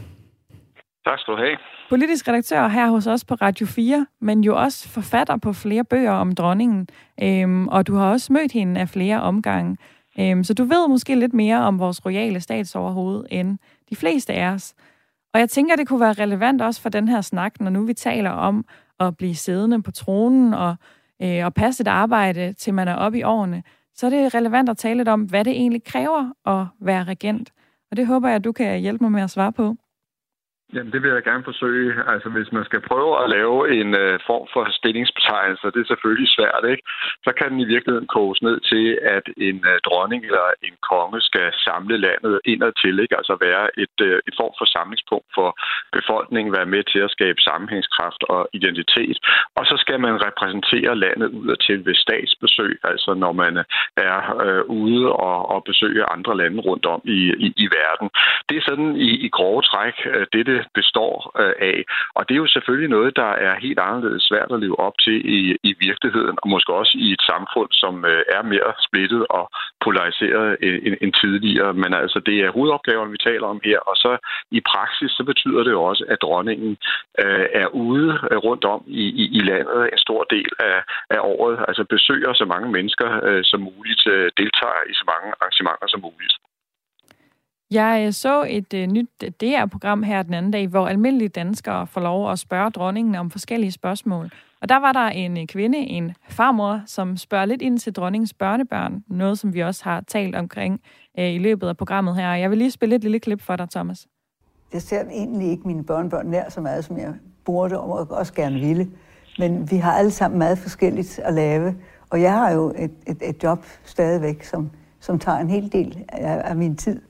Tak skal du have. Politisk redaktør her hos os på Radio 4, men jo også forfatter på flere bøger om dronningen. Øhm, og du har også mødt hende af flere omgange. Øhm, så du ved måske lidt mere om vores royale statsoverhoved end de fleste af os. Og jeg tænker, det kunne være relevant også for den her snak, når nu vi taler om at blive siddende på tronen og, øh, og passe et arbejde, til man er oppe i årene. Så er det relevant at tale lidt om, hvad det egentlig kræver at være regent. Og det håber jeg, at du kan hjælpe mig med at svare på. Jamen, det vil jeg gerne forsøge. Altså, hvis man skal prøve at lave en øh, form for stillingsbetegnelse, det er selvfølgelig svært, ikke? Så kan den i virkeligheden koges ned til, at en øh, dronning eller en konge skal samle landet indad til, ikke? Altså være et, øh, et form for samlingspunkt for befolkningen, være med til at skabe sammenhængskraft og identitet. Og så skal man repræsentere landet udad til ved statsbesøg, altså når man er øh, ude og, og besøge andre lande rundt om i, i, i verden. Det er sådan i, i grove træk øh, uh, det, det består øh, af. Og det er jo selvfølgelig noget, der er helt anderledes svært at leve op til i, i virkeligheden, og måske også i et samfund, som øh, er mere splittet og polariseret øh, end, end tidligere. Men altså, det er hovedopgaven, vi taler om her, og så i praksis, så betyder det jo også, at dronningen øh, er ude rundt om i, i, i landet en stor del af, af året, altså besøger så mange mennesker øh, som muligt, øh, deltager i så mange arrangementer som muligt. Jeg øh, så et øh, nyt øh, DR-program her den anden dag, hvor almindelige danskere får lov at spørge dronningen om forskellige spørgsmål. Og der var der en øh, kvinde, en farmor, som spørger lidt ind til dronningens børnebørn. Noget, som vi også har talt omkring øh, i løbet af programmet her. Jeg vil lige spille et lille klip for dig, Thomas. Jeg ser egentlig ikke mine børnebørn nær så meget, som jeg burde og også gerne ville. Men vi har alle sammen meget forskelligt at lave. Og jeg har jo et, et, et job stadigvæk, som, som tager en hel del af, af min tid.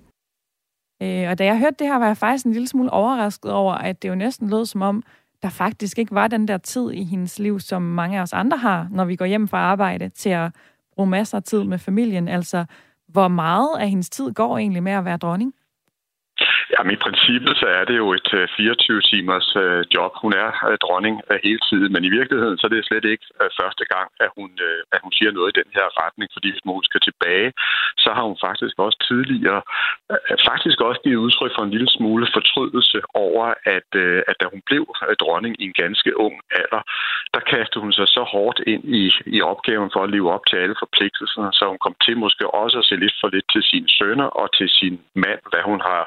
Øh, og da jeg hørte det her, var jeg faktisk en lille smule overrasket over, at det jo næsten lød som om, der faktisk ikke var den der tid i hendes liv, som mange af os andre har, når vi går hjem fra arbejde, til at bruge masser af tid med familien. Altså, hvor meget af hendes tid går egentlig med at være dronning? Jamen i princippet så er det jo et øh, 24-timers øh, job. Hun er øh, dronning hele tiden, men i virkeligheden så er det slet ikke første gang, at hun, at hun siger noget i den her retning, fordi hvis man skal tilbage, så har hun faktisk også tidligere faktisk også givet udtryk for en lille smule fortrydelse over, at, at da hun blev dronning i en ganske ung alder, der kastede hun sig så hårdt ind i, i opgaven for at leve op til alle forpligtelserne, så hun kom til måske også at se lidt for lidt til sine sønner og til sin mand, hvad hun har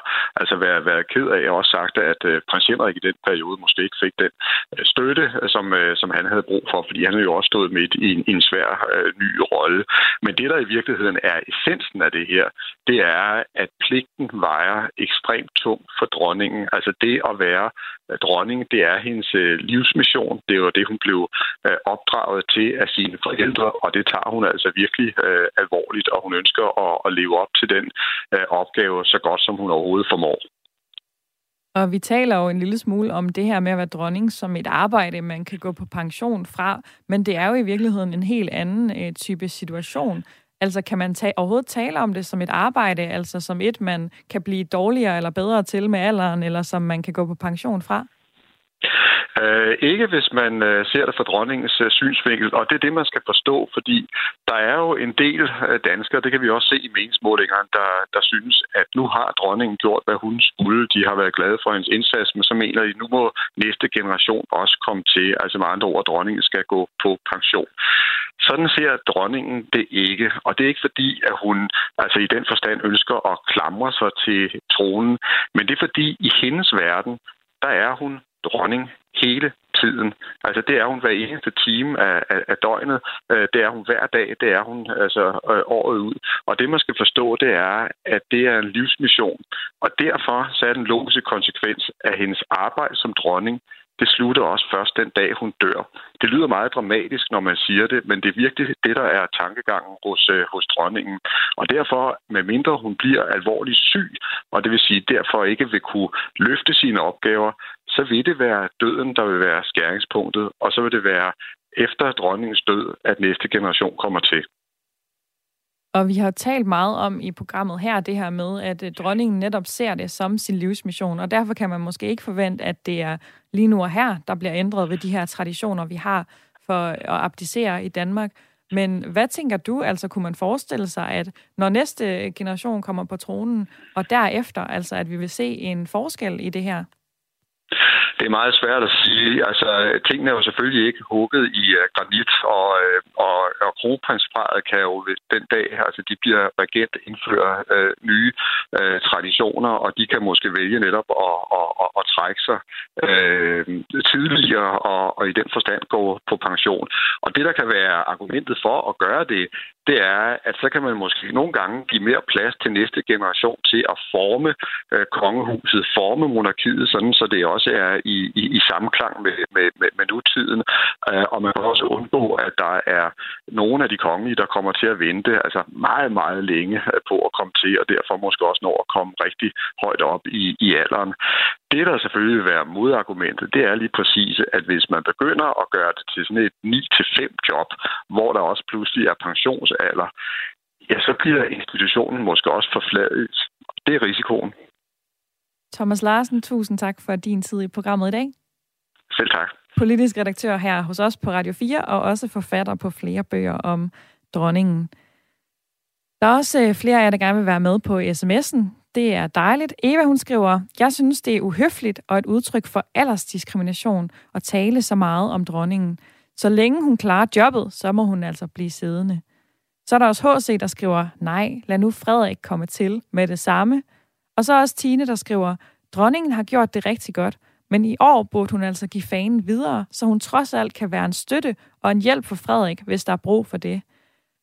altså været, været ked af og også sagt, at øh, prins Henrik i den periode måske ikke fik den øh, støtte, øh, som, øh, som han havde brug for, fordi han havde jo også stået midt i en, i en svær øh, ny rolle. Men det, der i virkeligheden er essensen af det her, det er, at pligten vejer ekstremt tung for dronningen. Altså det at være øh, dronning, det er hendes øh, livsmission. Det var det, hun blev opdraget til af sine forældre, og det tager hun altså virkelig alvorligt, og hun ønsker at, leve op til den opgave så godt, som hun overhovedet formår. Og vi taler jo en lille smule om det her med at være dronning som et arbejde, man kan gå på pension fra, men det er jo i virkeligheden en helt anden øh, type situation. Altså kan man ta- overhovedet tale om det som et arbejde, altså som et, man kan blive dårligere eller bedre til med alderen, eller som man kan gå på pension fra? Øh, ikke hvis man øh, ser det fra dronningens øh, synsvinkel, og det er det, man skal forstå, fordi der er jo en del øh, danskere, det kan vi også se i meningsmålingerne, der, der synes, at nu har dronningen gjort, hvad hun skulle. De har været glade for hendes indsats, men så mener de, nu må næste generation også komme til. Altså med andre ord, at dronningen skal gå på pension. Sådan ser dronningen det ikke, og det er ikke fordi, at hun altså i den forstand ønsker at klamre sig til tronen, men det er fordi, i hendes verden, der er hun dronning hele tiden. Altså det er hun hver eneste time af, af, af døgnet. Øh, det er hun hver dag. Det er hun altså øh, året ud. Og det man skal forstå, det er, at det er en livsmission. Og derfor så er den logiske konsekvens af hendes arbejde som dronning, det slutter også først den dag, hun dør. Det lyder meget dramatisk, når man siger det, men det er virkelig det, der er tankegangen hos, øh, hos dronningen. Og derfor, medmindre hun bliver alvorligt syg, og det vil sige derfor ikke vil kunne løfte sine opgaver, så vil det være døden, der vil være skæringspunktet, og så vil det være efter dronningens død, at næste generation kommer til. Og vi har talt meget om i programmet her det her med, at øh, dronningen netop ser det som sin livsmission, og derfor kan man måske ikke forvente, at det er lige nu og her, der bliver ændret ved de her traditioner, vi har for at abdicere i Danmark. Men hvad tænker du, altså kunne man forestille sig, at når næste generation kommer på tronen, og derefter, altså at vi vil se en forskel i det her? Det er meget svært at sige. Altså, tingene er jo selvfølgelig ikke hugget i uh, granit, og, uh, og, og kronprinsparet kan jo den dag, altså de bliver regent, indføre uh, øh, nye uh, traditioner, og de kan måske vælge netop at, at, at, at trække sig uh, tidligere og, og i den forstand gå på pension. Og det, der kan være argumentet for at gøre det, det er, at så kan man måske nogle gange give mere plads til næste generation til at forme øh, kongehuset, forme monarkiet, sådan så det også er i, i, i samklang med, med, med, med nutiden. Øh, og man kan også undgå, at der er nogle af de kongelige, der kommer til at vente altså meget, meget længe på at komme til, og derfor måske også når at komme rigtig højt op i, i alderen. Det, der selvfølgelig vil være modargumentet, det er lige præcis, at hvis man begynder at gøre det til sådan et 9-5 job, hvor der også pludselig er pensionsalder, ja, så bliver institutionen måske også forfladet. Det er risikoen. Thomas Larsen, tusind tak for din tid i programmet i dag. Selv tak. Politisk redaktør her hos os på Radio 4, og også forfatter på flere bøger om dronningen. Der er også øh, flere af jer, der gerne vil være med på sms'en. Det er dejligt. Eva, hun skriver, jeg synes, det er uhøfligt og et udtryk for aldersdiskrimination at tale så meget om dronningen. Så længe hun klarer jobbet, så må hun altså blive siddende. Så er der også HC, der skriver, nej, lad nu Frederik komme til med det samme. Og så også Tine, der skriver, dronningen har gjort det rigtig godt, men i år burde hun altså give fanen videre, så hun trods alt kan være en støtte og en hjælp for Frederik, hvis der er brug for det.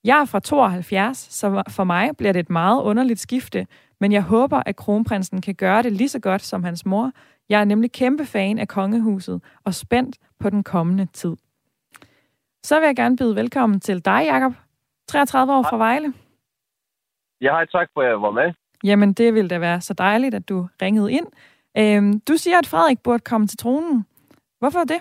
Jeg er fra 72, så for mig bliver det et meget underligt skifte, men jeg håber, at kronprinsen kan gøre det lige så godt som hans mor. Jeg er nemlig kæmpe fan af kongehuset og spændt på den kommende tid. Så vil jeg gerne byde velkommen til dig, Jakob, 33 år fra Vejle. Ja, hej, tak for, at jeg var med. Jamen, det ville da være så dejligt, at du ringede ind. Øhm, du siger, at Frederik burde komme til tronen. Hvorfor det?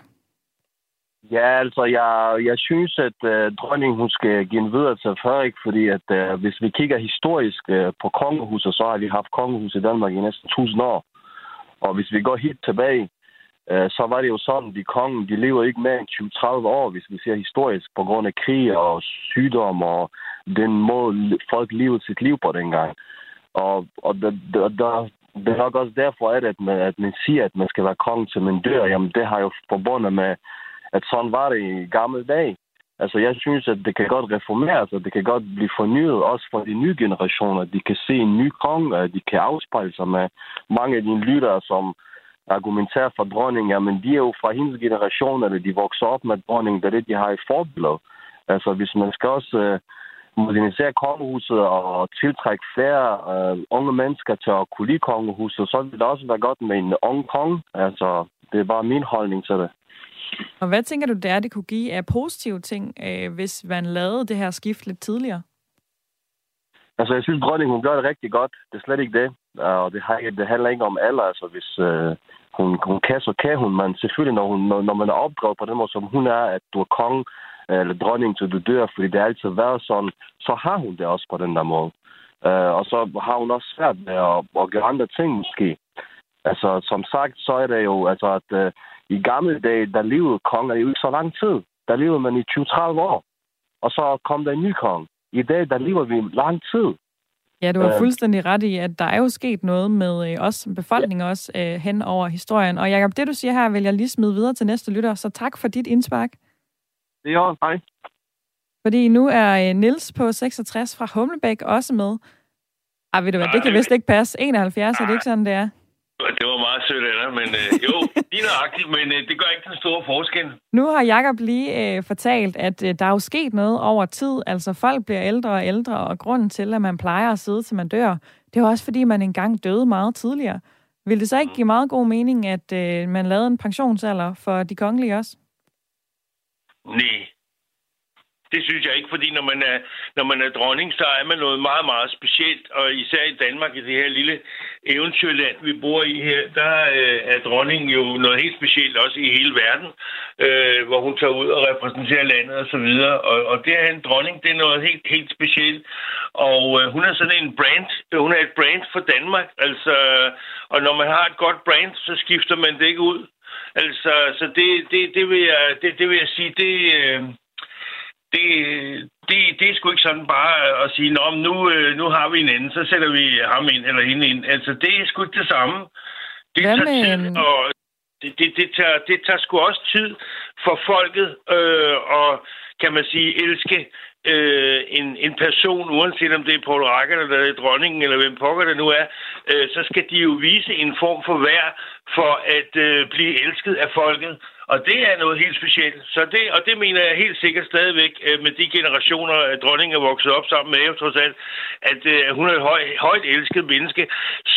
Ja, altså, jeg, jeg synes, at øh, dronningen hun skal give en videre til Frederik, fordi at øh, hvis vi kigger historisk øh, på kongehuset, så har vi haft kongehus i Danmark i næsten 1000 år. Og hvis vi går helt tilbage, øh, så var det jo sådan, at de kongen, de lever ikke mere end 20-30 år, hvis vi ser historisk, på grund af krig og sygdom og den måde, folk levede sit liv på dengang. Og, og der, der, der, det er nok også derfor, at, at, man, at man siger, at man skal være konge til man dør. Jamen, det har jo forbundet med, at sådan var det i gamle dage. Altså, jeg synes, at det kan godt reformeres, og det kan godt blive fornyet, også for de nye generationer. De kan se en ny konge, de kan afspejle sig med mange af de lyttere, som argumenterer for dronningen. Jamen, de er jo fra hendes generation, eller de vokser op med dronningen. Det er det, de har i forbillede. Altså, hvis man skal også øh, modernisere kongehuset og tiltrække flere øh, unge mennesker til at kunne lide kongehuset, så vil det også være godt med en ung konge. Altså, det er bare min holdning til det. Og hvad tænker du, der det kunne give af positive ting, øh, hvis man lavede det her skift lidt tidligere? Altså, jeg synes, dronningen, hun gør det rigtig godt. Det er slet ikke det. Og det, har, det handler ikke om alder. Altså, hvis øh, hun, hun kan, så kan hun. Men selvfølgelig, når, hun, når, når man er opdraget på den måde, som hun er, at du er konge, øh, eller dronning til du dør, fordi det har altid været sådan, så har hun det også på den der måde. Øh, og så har hun også svært med at, at gøre andre ting måske. Altså, som sagt, så er det jo, altså, at Øh, i gamle dage, der levede konger jo ikke så lang tid. Der levede man i 20-30 år. Og så kom der en ny kong. I dag, der lever vi lang tid. Ja, du har øh. fuldstændig ret i, at der er jo sket noget med øh, os som befolkning ja. også øh, hen over historien. Og Jacob, det du siger her, vil jeg lige smide videre til næste lytter, så tak for dit indspark. Det er også, hej. Fordi nu er øh, Nils på 66 fra Humlebæk også med. Ej, ved du hvad, det kan vist ikke passe. 71, er det ikke sådan, det er? Det var meget sødt dig, men øh, jo, lige nøjagtigt, men øh, det gør ikke den store forskel. Nu har Jakob lige øh, fortalt, at øh, der er jo sket noget over tid. Altså folk bliver ældre og ældre, og grunden til, at man plejer at sidde til man dør, det er også fordi, man engang døde meget tidligere. Vil det så ikke give meget god mening, at øh, man lavede en pensionsalder for de kongelige også? Nej, det synes jeg ikke, fordi når man er, når man er dronning, så er man noget meget, meget specielt. Og især i Danmark, i det her lille eventyrland, vi bor i her, der øh, er dronningen jo noget helt specielt også i hele verden, øh, hvor hun tager ud og repræsenterer landet og så videre. Og, og det er en dronning, det er noget helt, helt specielt. Og øh, hun er sådan en brand, hun er et brand for Danmark. Altså, og når man har et godt brand, så skifter man det ikke ud. Altså, så det, det, det, vil, jeg, det, det vil jeg sige, det... Øh, det, det, det er sgu ikke sådan bare at sige, Nå, nu, øh, nu har vi en anden, så sætter vi ham ind eller hende ind. Altså, det er sgu ikke det samme. Det Hvad tager med... tid, og det, det, det, tager, det tager sgu også tid for folket øh, og kan man sige, elske øh, en, en person, uanset om det er Paul Racker, eller det er dronningen, eller hvem pokker det nu er, øh, så skal de jo vise en form for værd for at øh, blive elsket af folket. Og det er noget helt specielt. Så det, og det mener jeg helt sikkert stadigvæk øh, med de generationer, at dronningen er vokset op sammen med, trods alt, at øh, hun er et høj, højt elsket menneske.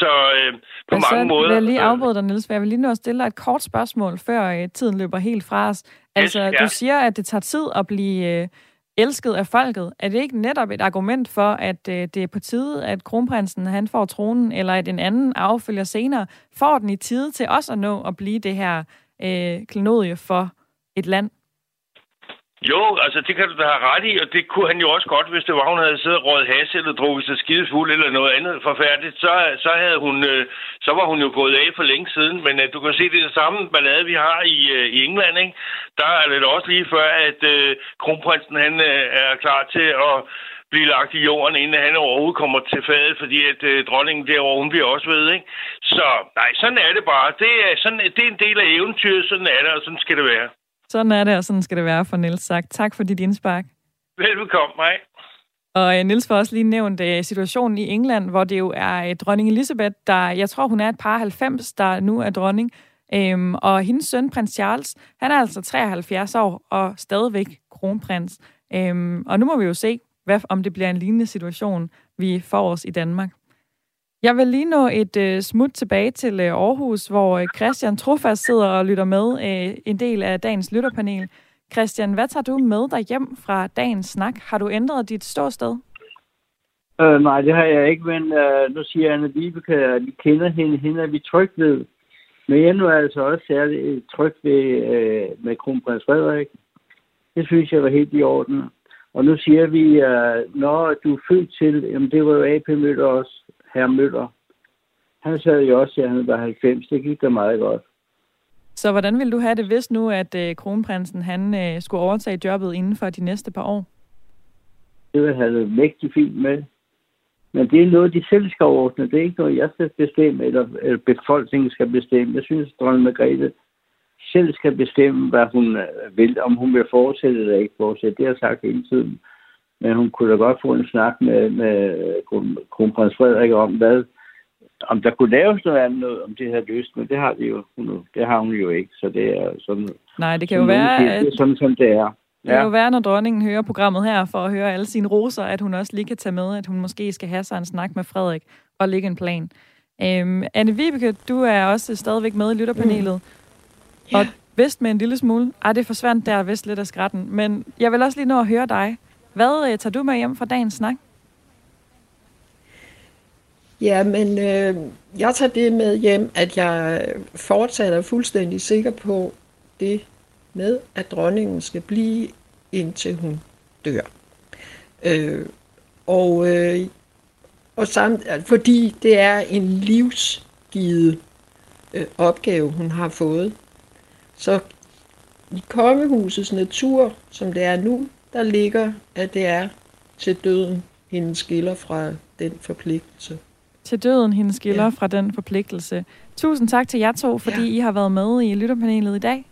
Så øh, på Men mange så måder... vil jeg lige afbryde dig, Niels, for jeg vil lige nå at stille dig et kort spørgsmål, før øh, tiden løber helt fra os. Altså, ja. du siger, at det tager tid at blive øh, elsket af folket. Er det ikke netop et argument for, at øh, det er på tide, at kronprinsen han får tronen, eller at en anden affølger senere, får den i tide til også at nå at blive det her øh, klenodie for et land? Jo, altså det kan du da have ret i, og det kunne han jo også godt, hvis det var, hun havde siddet og røget has eller drukket sig skidefuld eller noget andet forfærdeligt, så, så, havde hun, øh, så var hun jo gået af for længe siden. Men øh, du kan se, det er det samme ballade, vi har i, øh, i England. Ikke? Der er det også lige før, at øh, kronprinsen han øh, er klar til at blive lagt i jorden, inden han overhovedet kommer til fadet, fordi at øh, dronningen derovre, hun bliver også ved, ikke? Så nej, sådan er det bare. Det er, sådan, det er en del af eventyret, sådan er det, og sådan skal det være. Sådan er det, og sådan skal det være for Niels sagt. Tak for dit indspark. Velbekomme, hej. Og øh, Nils får også lige nævnt uh, situationen i England, hvor det jo er uh, dronning Elizabeth, der, jeg tror hun er et par 90, der nu er dronning. Um, og hendes søn, prins Charles, han er altså 73 år og stadigvæk kronprins. Um, og nu må vi jo se, hvad, om det bliver en lignende situation, vi får os i Danmark. Jeg vil lige nå et øh, smut tilbage til øh, Aarhus, hvor øh, Christian Trofast sidder og lytter med øh, en del af dagens lytterpanel. Christian, hvad tager du med dig hjem fra dagens snak? Har du ændret dit ståsted? Øh, nej, det har jeg ikke, men øh, nu siger Anna Vibeke, at vi kender hende. Hende er vi tryg ved. Men jeg nu er altså også særligt øh, tryg ved øh, med kronprins Frederik. Det synes jeg var helt i orden. Og nu siger vi, at uh, når du er født til, jamen det var jo AP Møller også, herr Møller. Han sad jo også, at han var 90. Det gik da meget godt. Så hvordan vil du have det, hvis nu, at øh, kronprinsen han øh, skulle overtage jobbet inden for de næste par år? Det vil have det mægtig fint med. Men det er noget, de selv skal ordne. Det er ikke noget, jeg skal bestemme, eller, eller befolkningen skal bestemme. Jeg synes, at dronning Margrethe selv skal bestemme, hvad hun øh, vil, om hun vil fortsætte eller ikke fortsætte. Det har jeg sagt hele tiden. Men hun kunne da godt få en snak med, med kronprins Frederik om, hvad, om der kunne laves noget andet, om det her løst, men det har, de jo, det har hun jo ikke, så det er sådan... Nej, det kan jo være, siger, at... Det er sådan, som det er. Det kan jo være, når dronningen hører programmet her, for at høre alle sine roser, at hun også lige kan tage med, at hun måske skal have sig en snak med Frederik og lægge en plan. Øhm, Anne Vibeke, du er også stadigvæk med i lytterpanelet. Mm. Og vist med en lille smule. Ej, det forsvandt der vist lidt af skratten. Men jeg vil også lige nå at høre dig. Hvad øh, tager du med hjem fra dagens snak? Ja, men øh, jeg tager det med hjem, at jeg fortsat er fuldstændig sikker på det med, at dronningen skal blive indtil hun dør. Øh, og, øh, og samt, fordi det er en livsgivet øh, opgave, hun har fået. Så i kongehusets natur, som det er nu, der ligger, at det er til døden, hendes skiller fra den forpligtelse. Til døden, hendes skiller ja. fra den forpligtelse. Tusind tak til jer to, fordi ja. I har været med i lytterpanelet i dag.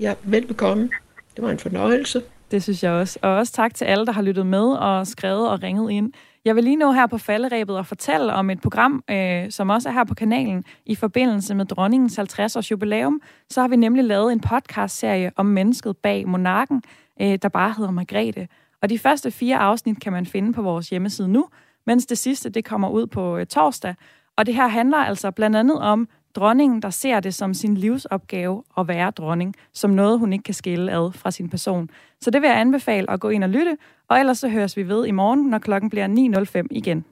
Ja, velbekomme. Det var en fornøjelse. Det synes jeg også. Og også tak til alle, der har lyttet med og skrevet og ringet ind. Jeg vil lige nå her på falderæbet og fortælle om et program, øh, som også er her på kanalen i forbindelse med dronningens 50-års jubilæum. Så har vi nemlig lavet en podcast-serie om mennesket bag monarken, øh, der bare hedder Margrethe. Og de første fire afsnit kan man finde på vores hjemmeside nu, mens det sidste det kommer ud på øh, torsdag. Og det her handler altså blandt andet om dronningen, der ser det som sin livsopgave at være dronning, som noget, hun ikke kan skille ad fra sin person. Så det vil jeg anbefale at gå ind og lytte, og ellers så høres vi ved i morgen, når klokken bliver 9.05 igen.